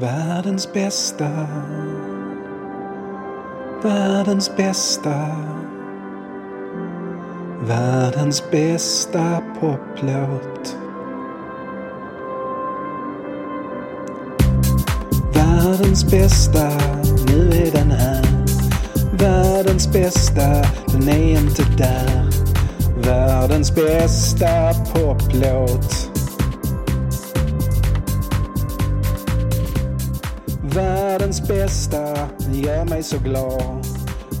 Världens bästa. Världens bästa. Världens bästa poplåt. Världens bästa, nu är den här. Världens bästa, den är inte där. Världens bästa poplåt. Världens bästa gör mig så glad.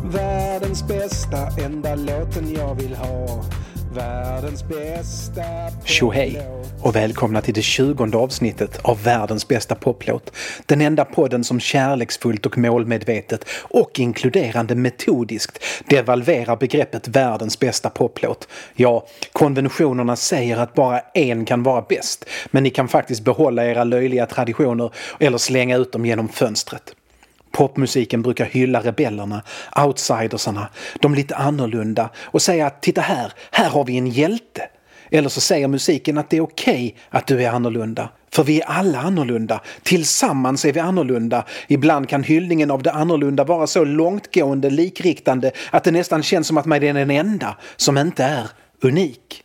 Världens bästa, enda låten jag vill ha. Världens bästa Tjohej och välkomna till det tjugonde avsnittet av världens bästa poplåt. Den enda podden som kärleksfullt och målmedvetet och inkluderande metodiskt devalverar begreppet världens bästa poplåt. Ja, konventionerna säger att bara en kan vara bäst, men ni kan faktiskt behålla era löjliga traditioner eller slänga ut dem genom fönstret. Popmusiken brukar hylla rebellerna, outsidersarna, de lite annorlunda och säga att titta här, här har vi en hjälte. Eller så säger musiken att det är okej okay att du är annorlunda. För vi är alla annorlunda. Tillsammans är vi annorlunda. Ibland kan hyllningen av det annorlunda vara så långtgående likriktande att det nästan känns som att man är den enda som inte är unik.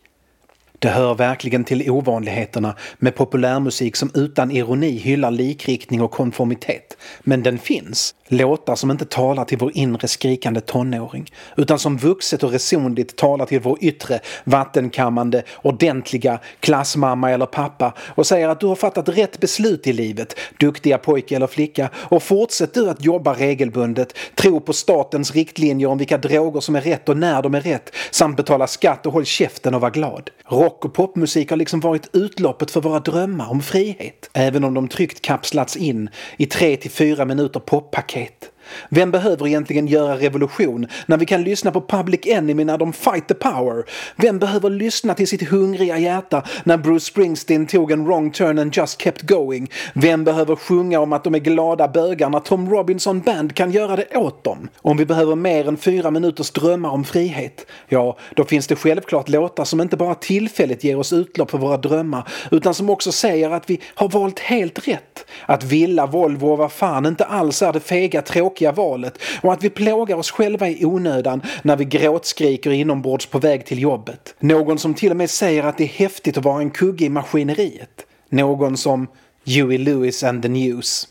Det hör verkligen till ovanligheterna med populärmusik som utan ironi hyllar likriktning och konformitet. Men den finns. Låtar som inte talar till vår inre skrikande tonåring utan som vuxet och resonligt talar till vår yttre vattenkammande ordentliga klassmamma eller pappa och säger att du har fattat rätt beslut i livet, duktiga pojke eller flicka och fortsätt du att jobba regelbundet, tro på statens riktlinjer om vilka droger som är rätt och när de är rätt samt betala skatt och håll käften och var glad. Rock och popmusik har liksom varit utloppet för våra drömmar om frihet, även om de tryggt kapslats in i tre till fyra minuter poppaket vem behöver egentligen göra revolution när vi kan lyssna på Public Enemy när de fight the power? Vem behöver lyssna till sitt hungriga hjärta när Bruce Springsteen tog en wrong turn and just kept going? Vem behöver sjunga om att de är glada bögar när Tom Robinson Band kan göra det åt dem? Om vi behöver mer än fyra minuters drömmar om frihet, ja, då finns det självklart låtar som inte bara tillfälligt ger oss utlopp för våra drömmar utan som också säger att vi har valt helt rätt. Att Villa, Volvo och vad fan inte alls är det fega tråkiga valet och att vi plågar oss själva i onödan när vi gråtskriker inombords på väg till jobbet. Någon som till och med säger att det är häftigt att vara en kugge i maskineriet. Någon som Huey Lewis and the News.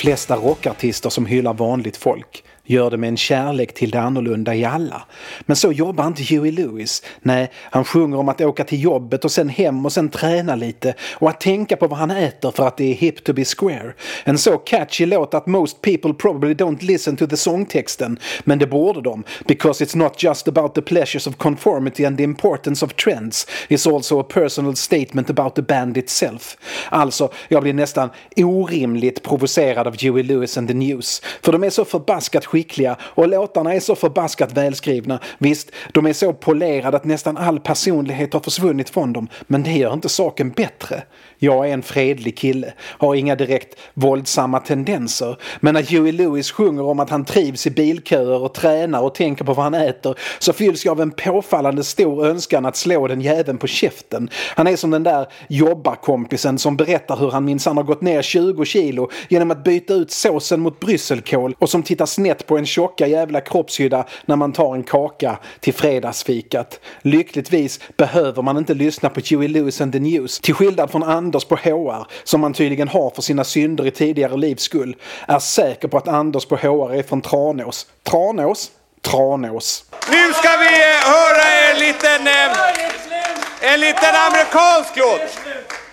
Flesta rockartister som hyllar vanligt folk gör det med en kärlek till det annorlunda i alla. Men så jobbar inte Huey Lewis. Nej, han sjunger om att åka till jobbet och sen hem och sen träna lite och att tänka på vad han äter för att det är hip to be square. En så catchy låt att most people probably don't listen to the sångtexten. Men det borde de, because it's not just about the pleasures of conformity and the importance of trends. It's also a personal statement about the band itself. Alltså, jag blir nästan orimligt provocerad av Huey Lewis and the News. För de är så förbaskat skickliga och låtarna är så förbaskat välskrivna. Visst, de är så polerade att nästan all personlighet har försvunnit från dem, men det gör inte saken bättre. Jag är en fredlig kille, har inga direkt våldsamma tendenser. Men när Huey Lewis sjunger om att han trivs i bilköer och tränar och tänker på vad han äter så fylls jag av en påfallande stor önskan att slå den jäveln på käften. Han är som den där jobbarkompisen som berättar hur han minsann har gått ner 20 kilo genom att byta ut såsen mot brysselkål och som tittar snett på en tjocka jävla kroppshydda när man tar en kaka till fredagsfikat. Lyckligtvis behöver man inte lyssna på Huey Lewis and the News till skillnad från andra Anders på HR som man tydligen har för sina synder i tidigare livs skull. Är säker på att Anders på HR är från Tranås. Tranås? Tranås. Nu ska vi eh, höra en liten, eh, en liten amerikansk låt.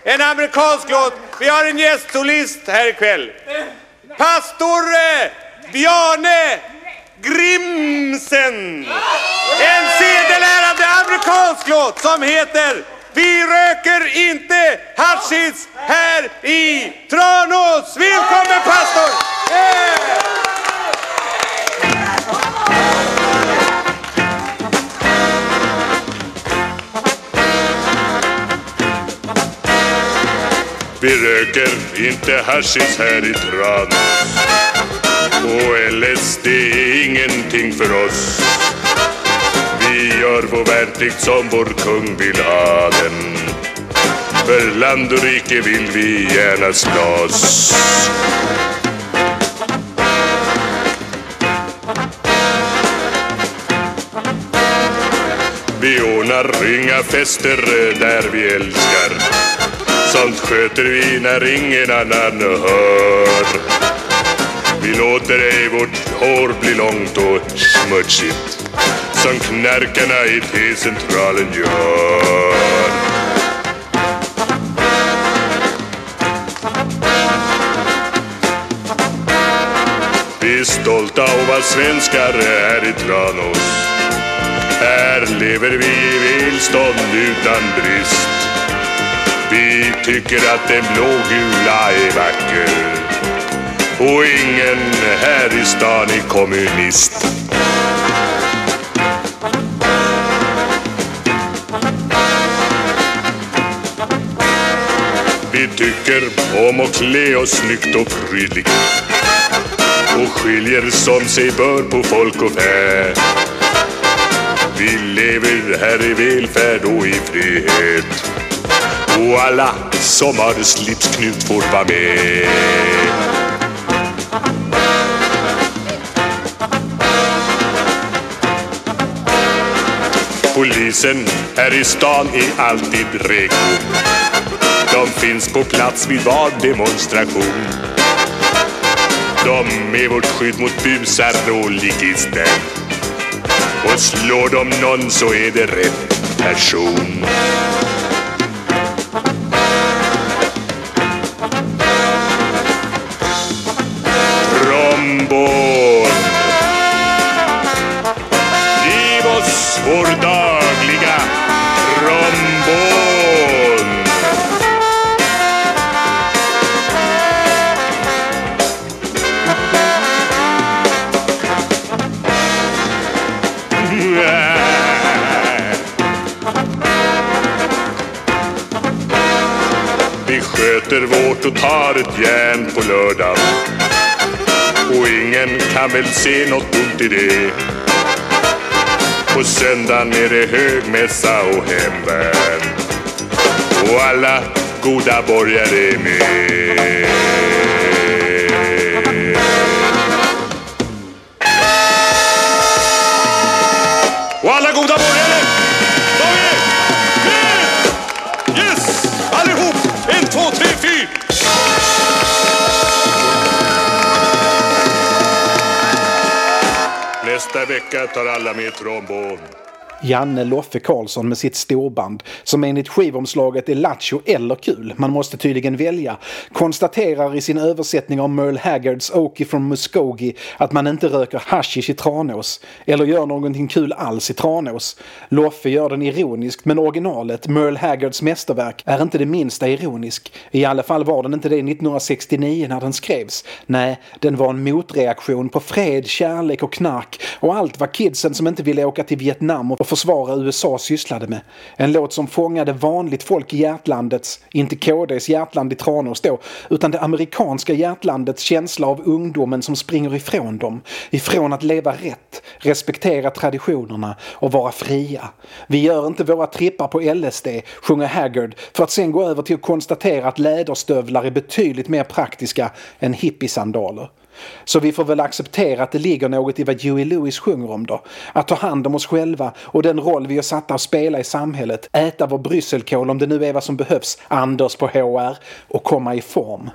En amerikansk låt. Vi har en gästsolist här ikväll. Pastor eh, Bjarne Grimsen. En sedelärande amerikansk låt som heter vi röker inte hashish här i Tranås. Välkommen pastor! Yeah! Vi röker inte hashish här i Tranås och LSD är ingenting för oss. Vi gör vår värnplikt som vår kung vill ha den. För land och rike vill vi gärna slåss. Vi ordnar inga fester där vi älskar. Sånt sköter vi när ingen annan hör. Vi låter ej vårt hår bli långt och smutsigt som knarkarna i T-centralen gör. Vi är stolta att vara svenskar här i Tranås. Här lever vi i välstånd utan brist. Vi tycker att den blågula är vacker och ingen här i stan är kommunist. Tycker om att klä oss snyggt och prydligt och skiljer som sig bör på folk och fä. Vi lever här i välfärd och i frihet och alla som har slipsknut får vara med. Polisen här i stan är alltid reko. De finns på plats vid var demonstration. De är vårt skydd mot busar och ligister. Och slår de någon så är det rätt person. Sköter och tar ett järn på lördag och ingen kan väl se något ont i det. På söndagen är det högmässa och hemvärn och alla goda borgare är med. Och alla goda borgare, Nästa vecka tar alla med trombon. Janne Loffe Karlsson med sitt storband, som enligt skivomslaget är lattjo eller kul, man måste tydligen välja, konstaterar i sin översättning av Merle Haggards Okie from Muskogee att man inte röker hashish i Tranås, eller gör någonting kul alls i Tranås. Loffe gör den ironiskt, men originalet, Merle Haggards mästerverk, är inte det minsta ironisk. I alla fall var den inte det 1969 när den skrevs. Nej, den var en motreaktion på fred, kärlek och knark och allt vad kidsen som inte ville åka till Vietnam och försvara USA sysslade med. En låt som fångade vanligt folk i hjärtlandets, inte KDs hjärtland i Tranås då, utan det amerikanska hjärtlandets känsla av ungdomen som springer ifrån dem. Ifrån att leva rätt, respektera traditionerna och vara fria. Vi gör inte våra trippar på LSD, sjunger Haggard, för att sen gå över till att konstatera att läderstövlar är betydligt mer praktiska än hippiesandaler. Så vi får väl acceptera att det ligger något i vad Huey Lewis sjunger om då. Att ta hand om oss själva och den roll vi är satta att spela i samhället. Äta vår brysselkål om det nu är vad som behövs, Anders på HR, och komma i form.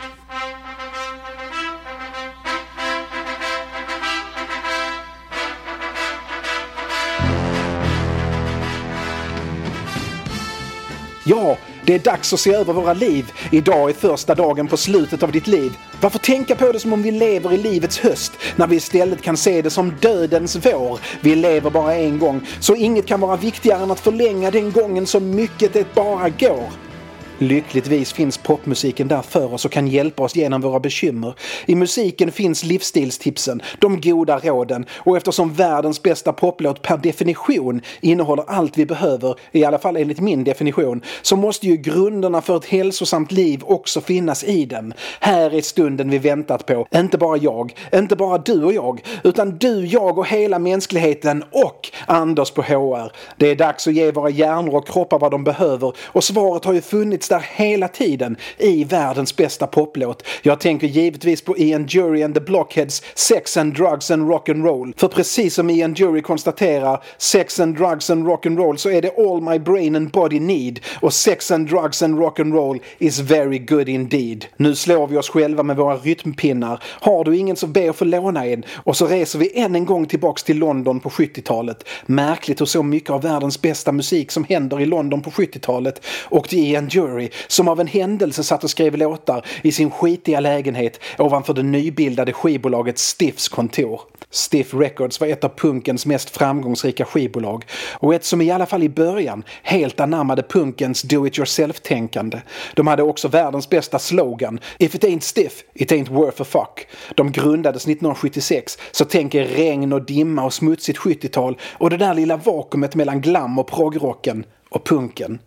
Ja, det är dags att se över våra liv. Idag är första dagen på slutet av ditt liv. Varför tänka på det som om vi lever i livets höst när vi istället kan se det som dödens vår? Vi lever bara en gång, så inget kan vara viktigare än att förlänga den gången så mycket det bara går. Lyckligtvis finns popmusiken där för oss och kan hjälpa oss genom våra bekymmer. I musiken finns livsstilstipsen, de goda råden och eftersom världens bästa poplåt per definition innehåller allt vi behöver, i alla fall enligt min definition, så måste ju grunderna för ett hälsosamt liv också finnas i den. Här är stunden vi väntat på. Inte bara jag, inte bara du och jag, utan du, jag och hela mänskligheten och Anders på HR. Det är dags att ge våra hjärnor och kroppar vad de behöver och svaret har ju funnits där hela tiden i världens bästa poplåt. Jag tänker givetvis på Ian Jury and the Blockheads Sex and Drugs and Rock'n'Roll. För precis som Ian Jury konstaterar, Sex and Drugs and Rock'n'Roll så är det All My Brain and Body Need och Sex and Drugs and Rock'n'Roll is very good indeed. Nu slår vi oss själva med våra rytmpinnar. Har du ingen så be att få låna en och så reser vi än en gång tillbaks till London på 70-talet. Märkligt hur så mycket av världens bästa musik som händer i London på 70-talet och till Ian Jury Perry som av en händelse satt och skrev låtar i sin skitiga lägenhet ovanför det nybildade skivbolaget Stiffs kontor. Stiff Records var ett av punkens mest framgångsrika skivbolag och ett som i alla fall i början helt anammade punkens do-it-yourself-tänkande. De hade också världens bästa slogan “If it ain't stiff, it ain't worth a fuck”. De grundades 1976 så tänk er regn och dimma och smutsigt 70-tal och det där lilla vakuumet mellan glam och progrocken och punken.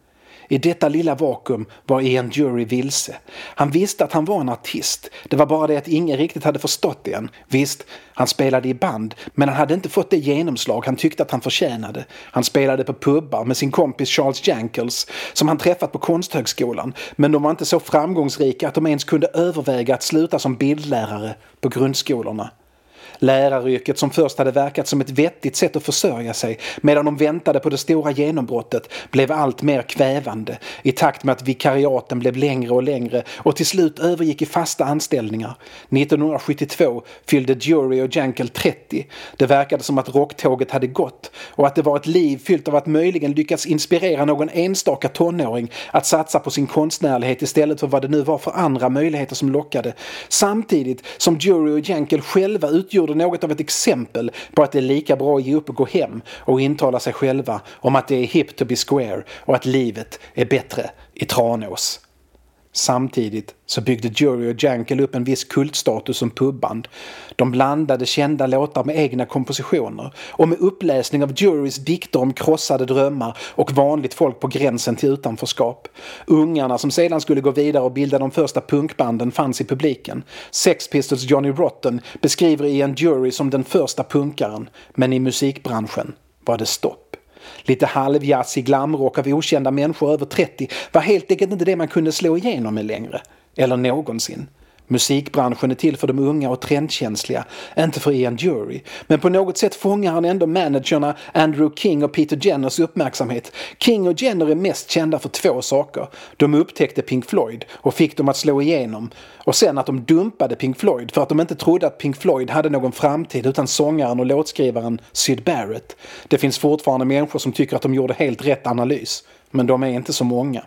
I detta lilla vakuum var Ian Jury vilse. Han visste att han var en artist. Det var bara det att ingen riktigt hade förstått det än. Visst, han spelade i band, men han hade inte fått det genomslag han tyckte att han förtjänade. Han spelade på pubbar med sin kompis Charles Jankels, som han träffat på Konsthögskolan, men de var inte så framgångsrika att de ens kunde överväga att sluta som bildlärare på grundskolorna. Läraryrket som först hade verkat som ett vettigt sätt att försörja sig medan de väntade på det stora genombrottet blev allt mer kvävande i takt med att vikariaten blev längre och längre och till slut övergick i fasta anställningar. 1972 fyllde Jury och Jankel 30. Det verkade som att rocktåget hade gått och att det var ett liv fyllt av att möjligen lyckas inspirera någon enstaka tonåring att satsa på sin konstnärlighet istället för vad det nu var för andra möjligheter som lockade. Samtidigt som Jury och Jankel själva utgjorde utgjorde något av ett exempel på att det är lika bra att ge upp och gå hem och intala sig själva om att det är hip to be square och att livet är bättre i Tranås. Samtidigt så byggde Jury och Jankel upp en viss kultstatus som pubband. De blandade kända låtar med egna kompositioner och med uppläsning av Jurys dikter om krossade drömmar och vanligt folk på gränsen till utanförskap. Ungarna som sedan skulle gå vidare och bilda de första punkbanden fanns i publiken. Sex Pistols Johnny Rotten beskriver Ian Jury som den första punkaren, men i musikbranschen var det stopp. Lite halvjazzig glamrock av okända människor över 30 var helt enkelt inte det man kunde slå igenom med längre. Eller någonsin. Musikbranschen är till för de unga och trendkänsliga, inte för Ian Jury. Men på något sätt fångar han ändå managerna Andrew King och Peter Jenners uppmärksamhet. King och Jenner är mest kända för två saker. De upptäckte Pink Floyd och fick dem att slå igenom. Och sen att de dumpade Pink Floyd för att de inte trodde att Pink Floyd hade någon framtid utan sångaren och låtskrivaren Syd Barrett. Det finns fortfarande människor som tycker att de gjorde helt rätt analys. Men de är inte så många.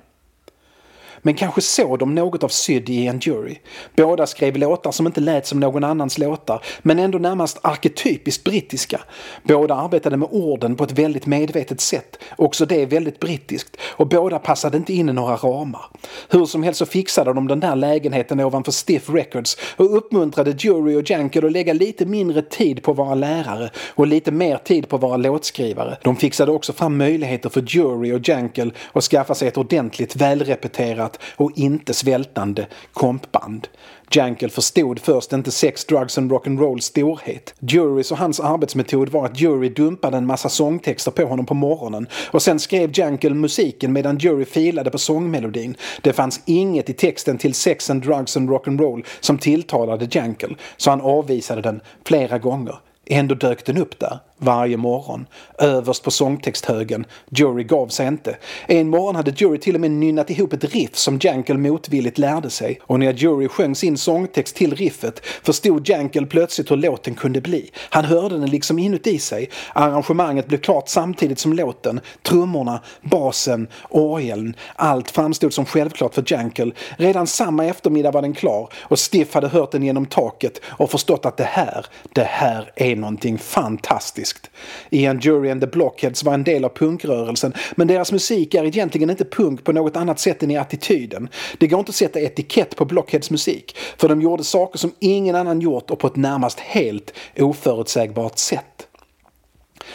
Men kanske såg de något av Syd i en jury. Båda skrev låtar som inte lät som någon annans låtar, men ändå närmast arketypiskt brittiska. Båda arbetade med orden på ett väldigt medvetet sätt, också det väldigt brittiskt, och båda passade inte in i några ramar. Hur som helst så fixade de den där lägenheten ovanför Stiff Records och uppmuntrade Jury och Jankel att lägga lite mindre tid på våra lärare och lite mer tid på våra låtskrivare. De fixade också fram möjligheter för Jury och Jankel att skaffa sig ett ordentligt välrepeterat annat och inte svältande kompband. Jankel förstod först inte sex, drugs and rock'n'roll storhet. Jurys och hans arbetsmetod var att Jury dumpade en massa sångtexter på honom på morgonen och sen skrev Jankel musiken medan Jury filade på sångmelodin. Det fanns inget i texten till sex and drugs and rock'n'roll som tilltalade Jankel så han avvisade den flera gånger. Ändå dök den upp där varje morgon. Överst på sångtexthögen. Jury gav sig inte. En morgon hade Jury till och med nynnat ihop ett riff som Jankel motvilligt lärde sig. Och när Jury sjöng sin sångtext till riffet förstod Jankel plötsligt hur låten kunde bli. Han hörde den liksom inuti sig. Arrangemanget blev klart samtidigt som låten. Trummorna, basen, orgeln. Allt framstod som självklart för Jankel. Redan samma eftermiddag var den klar och Stiff hade hört den genom taket och förstått att det här, det här är någonting fantastiskt politiskt. Ian Jury and the Blockheads var en del av punkrörelsen men deras musik är egentligen inte punk på något annat sätt än i attityden. Det går inte att sätta etikett på Blockheads musik för de gjorde saker som ingen annan gjort och på ett närmast helt oförutsägbart sätt.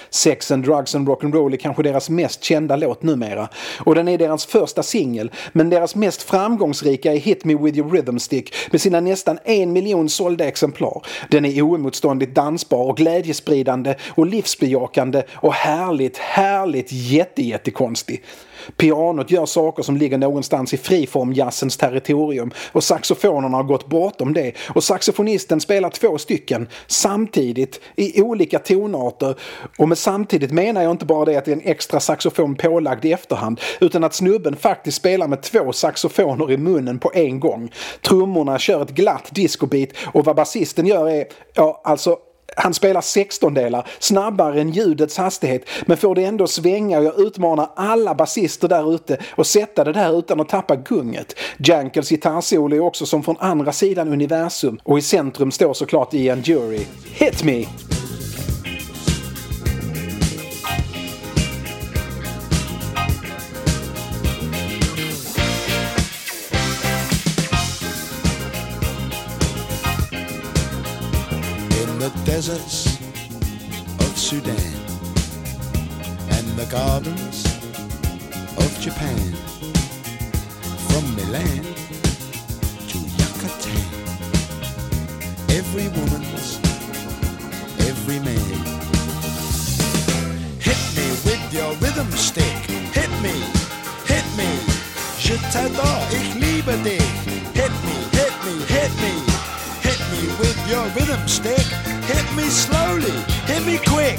Sex and Drugs and Rock'n'Roll är kanske deras mest kända låt numera. Och den är deras första singel, men deras mest framgångsrika är Hit Me With Your Rhythm Stick med sina nästan en miljon sålda exemplar. Den är oemotståndligt dansbar och glädjespridande och livsbejakande och härligt, härligt jättejättekonstig. Pianot gör saker som ligger någonstans i friformjazzens territorium. Och saxofonerna har gått bortom det. Och saxofonisten spelar två stycken samtidigt i olika tonarter. Och med samtidigt menar jag inte bara det att det är en extra saxofon pålagd i efterhand utan att snubben faktiskt spelar med två saxofoner i munnen på en gång. Trummorna kör ett glatt discobeat och vad basisten gör är, ja alltså han spelar 16 delar snabbare än ljudets hastighet men får det ändå svänga och jag utmanar alla basister där ute och sätta det där utan att tappa gunget. Jankels gitarrsolo är också som från andra sidan universum och i centrum står såklart Ian Jury. Hit me! Deserts of Sudan and the gardens of Japan. From Milan to Yucatan, every woman's, every man. Hit me with your rhythm stick, hit me, hit me. Je t'adore, ich liebe dich. Hit me, hit me, hit me, your rhythm stick. Hit me slowly, hit me quick,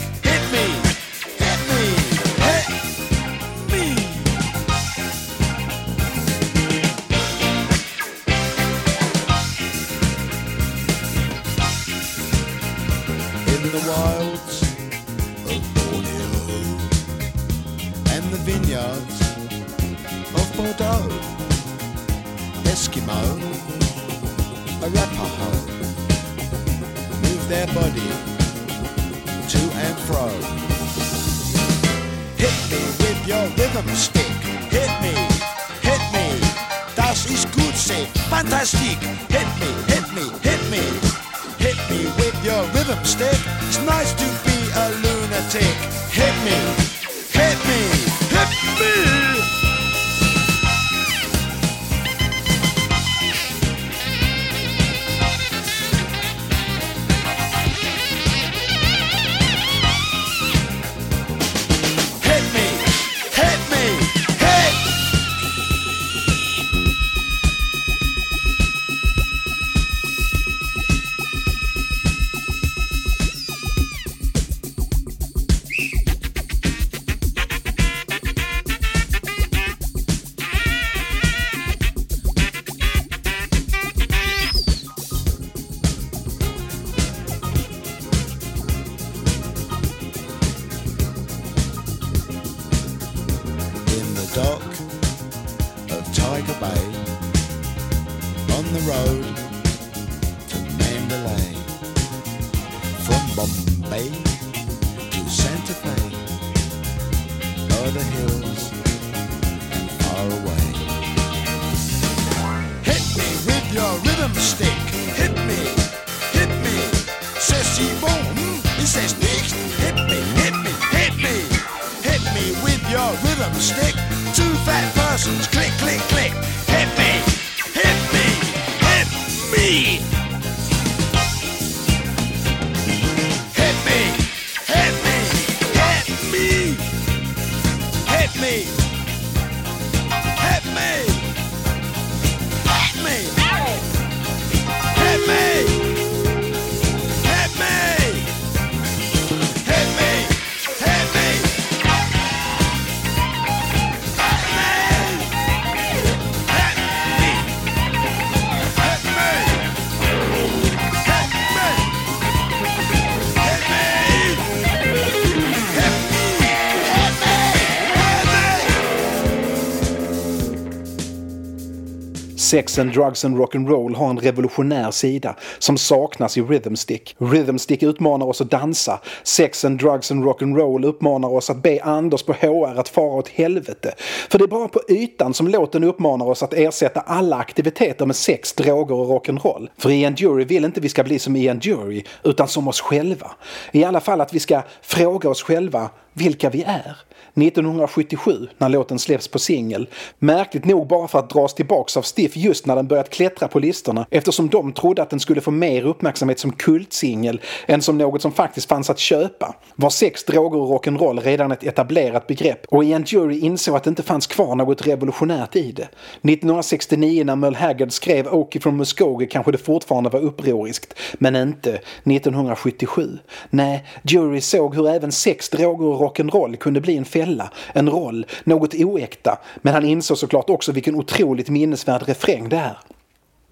says. Hit me, hit me, hit me. Hit me with your rhythm stick. Sex and drugs and rock'n'roll har en revolutionär sida som saknas i Rhythmstick. Rhythmstick utmanar oss att dansa. Sex and drugs and rock'n'roll uppmanar oss att be Anders på HR att fara åt helvete. För det är bara på ytan som låten uppmanar oss att ersätta alla aktiviteter med sex, droger och rock'n'roll. För Ian Jury vill inte vi ska bli som Ian Jury, utan som oss själva. I alla fall att vi ska fråga oss själva vilka vi är. 1977 när låten släpps på singel. Märkligt nog bara för att dras tillbaks av Stiff just när den börjat klättra på listorna eftersom de trodde att den skulle få mer uppmärksamhet som kultsingel än som något som faktiskt fanns att köpa. Var sex, droger och rock'n'roll redan ett etablerat begrepp och Ian Jury insåg att det inte fanns kvar något revolutionärt i det. 1969 när Merle Haggard skrev Okie from Muskogee kanske det fortfarande var upproriskt, men inte 1977. Nej, Jury såg hur även sex, droger och rock'n'roll kunde bli en fälla, en roll, något oäkta, men han insåg såklart också vilken otroligt minnesvärd refräng det är.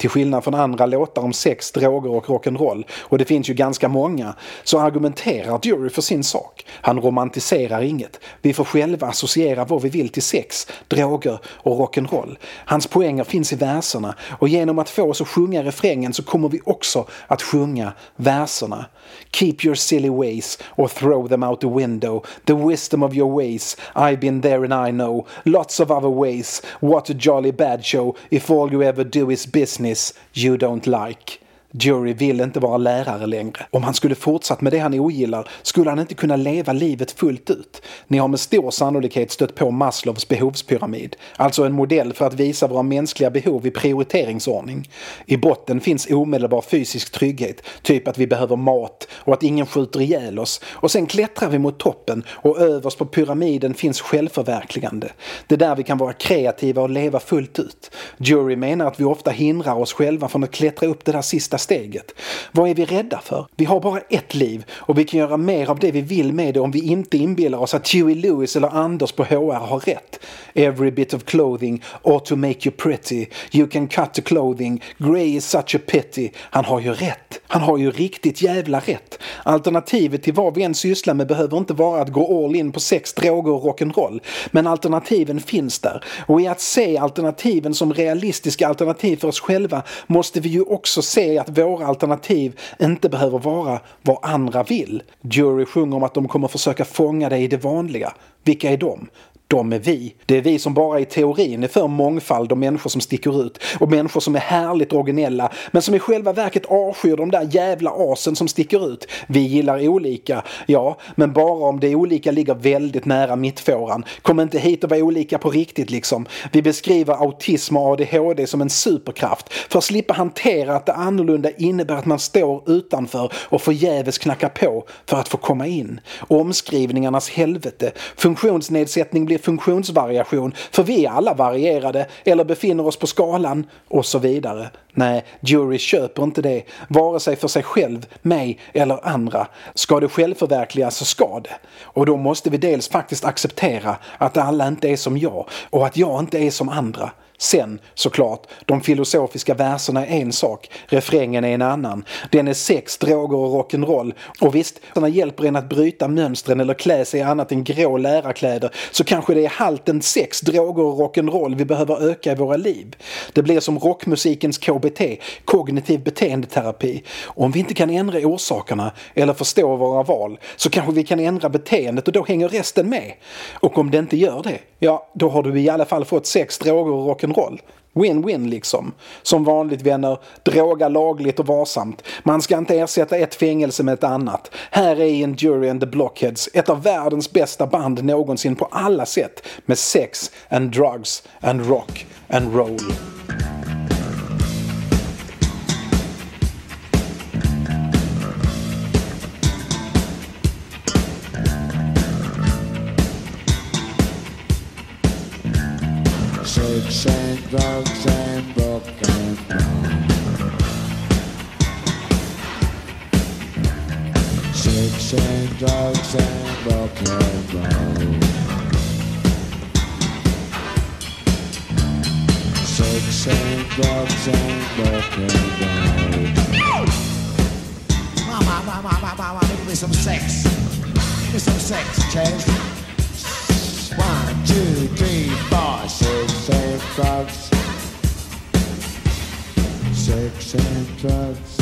Till skillnad från andra låtar om sex, droger och rock'n'roll, och det finns ju ganska många, så argumenterar Dury för sin sak. Han romantiserar inget. Vi får själva associera vad vi vill till sex, droger och rock'n'roll. Hans poänger finns i verserna och genom att få oss att sjunga refrängen så kommer vi också att sjunga verserna. Keep your silly ways or throw them out the window. The wisdom of your ways, I've been there and I know. Lots of other ways. What a jolly bad show if all you ever do is business you don't like. Jury vill inte vara lärare längre. Om han skulle fortsatt med det han ogillar skulle han inte kunna leva livet fullt ut. Ni har med stor sannolikhet stött på Maslows behovspyramid. Alltså en modell för att visa våra mänskliga behov i prioriteringsordning. I botten finns omedelbar fysisk trygghet, typ att vi behöver mat och att ingen skjuter ihjäl oss. Och sen klättrar vi mot toppen och överst på pyramiden finns självförverkligande. Det är där vi kan vara kreativa och leva fullt ut. Jury menar att vi ofta hindrar oss själva från att klättra upp det där sista steget. Vad är vi rädda för? Vi har bara ett liv och vi kan göra mer av det vi vill med det om vi inte inbillar oss att Huey Lewis eller Anders på HR har rätt. Every bit of clothing ought to make you pretty. You can cut the clothing. Grey is such a pity. Han har ju rätt. Han har ju riktigt jävla rätt. Alternativet till vad vi än sysslar med behöver inte vara att gå all in på sex, droger och rock'n'roll. Men alternativen finns där. Och i att se alternativen som realistiska alternativ för oss själva måste vi ju också se att våra alternativ inte behöver vara vad andra vill. Jury sjunger om att de kommer försöka fånga dig i det vanliga. Vilka är de? De är vi. Det är vi som bara i teorin är för mångfald och människor som sticker ut. Och människor som är härligt originella men som i själva verket avskyr de där jävla asen som sticker ut. Vi gillar olika, ja, men bara om det olika ligger väldigt nära mittfåran. Kom inte hit och var olika på riktigt liksom. Vi beskriver autism och ADHD som en superkraft för att slippa hantera att det annorlunda innebär att man står utanför och förgäves knackar på för att få komma in. Omskrivningarnas helvete. Funktionsnedsättning blir funktionsvariation för vi är alla varierade eller befinner oss på skalan och så vidare. Nej, Jury köper inte det, vare sig för sig själv, mig eller andra. Ska det självförverkligas så ska det. Och då måste vi dels faktiskt acceptera att alla inte är som jag och att jag inte är som andra. Sen, såklart, de filosofiska verserna är en sak, refrängen är en annan. Den är sex, droger och rock'n'roll. Och visst, sådana hjälper en att bryta mönstren eller klä sig i annat än grå lärarkläder så kanske det är halten sex, droger och rock'n'roll vi behöver öka i våra liv. Det blir som rockmusikens KBT, kognitiv beteendeterapi. Och om vi inte kan ändra orsakerna eller förstå våra val så kanske vi kan ändra beteendet och då hänger resten med. Och om det inte gör det, ja, då har du i alla fall fått sex, droger och rock'n'roll roll. Win-win liksom. Som vanligt vänner, droga lagligt och varsamt. Man ska inte ersätta ett fängelse med ett annat. Här är Endury and the Blockheads, ett av världens bästa band någonsin på alla sätt. Med sex and drugs and rock and roll. And and. Mama, mama, mama, mama, give me some sex. Give me some sex, and. Sex and drugs.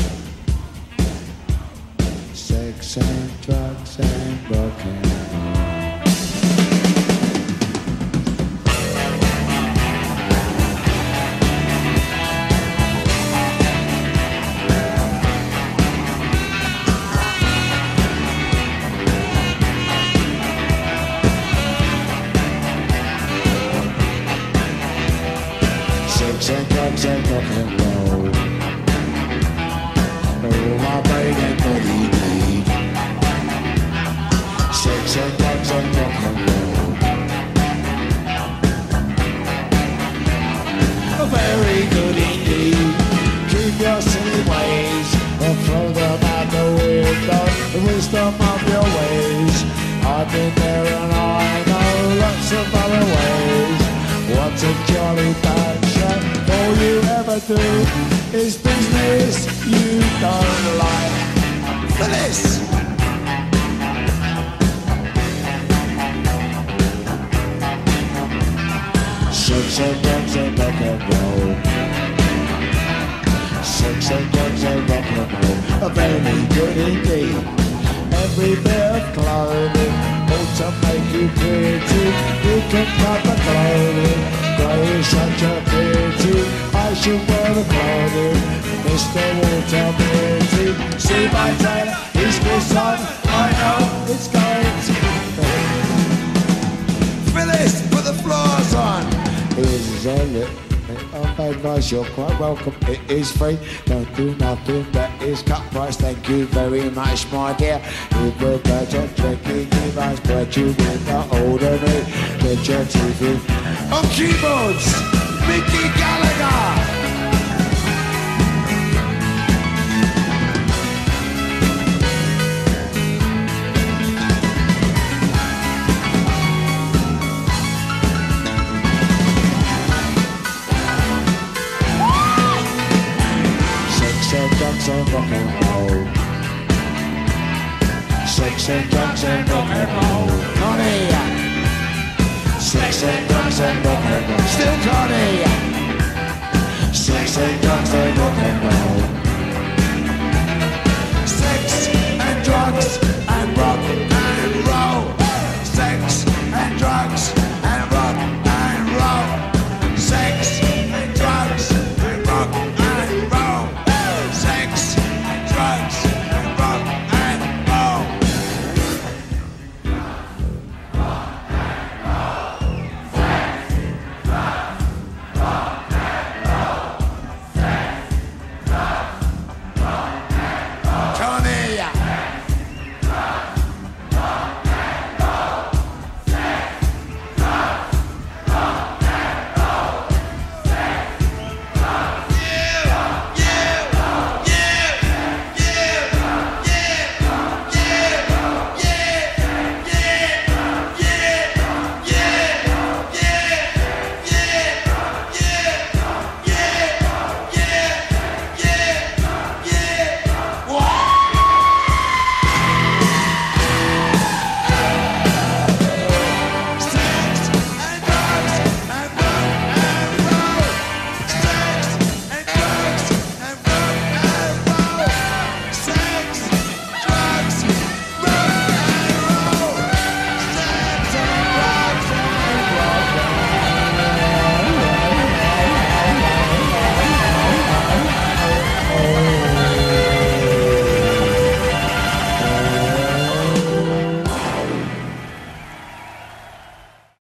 Sex and drugs and rock Roll. A very good indeed. Every bit of clothing make you pretty. You can a. I should wear the clothing. Mr. See. I know it's going to Phyllis, put the floors Is it? On advice, you're quite welcome. It is free. Don't do nothing that is cut price. Thank you very much, my dear. It will better give us but you with the older me. Get your in. On oh, keyboards, Mickey Gallagher. Drugs and rock and roll. Sex and drugs and rock and roll. Connie. Sex and drugs and rock and roll. Still Connie. Sex and drugs and rock and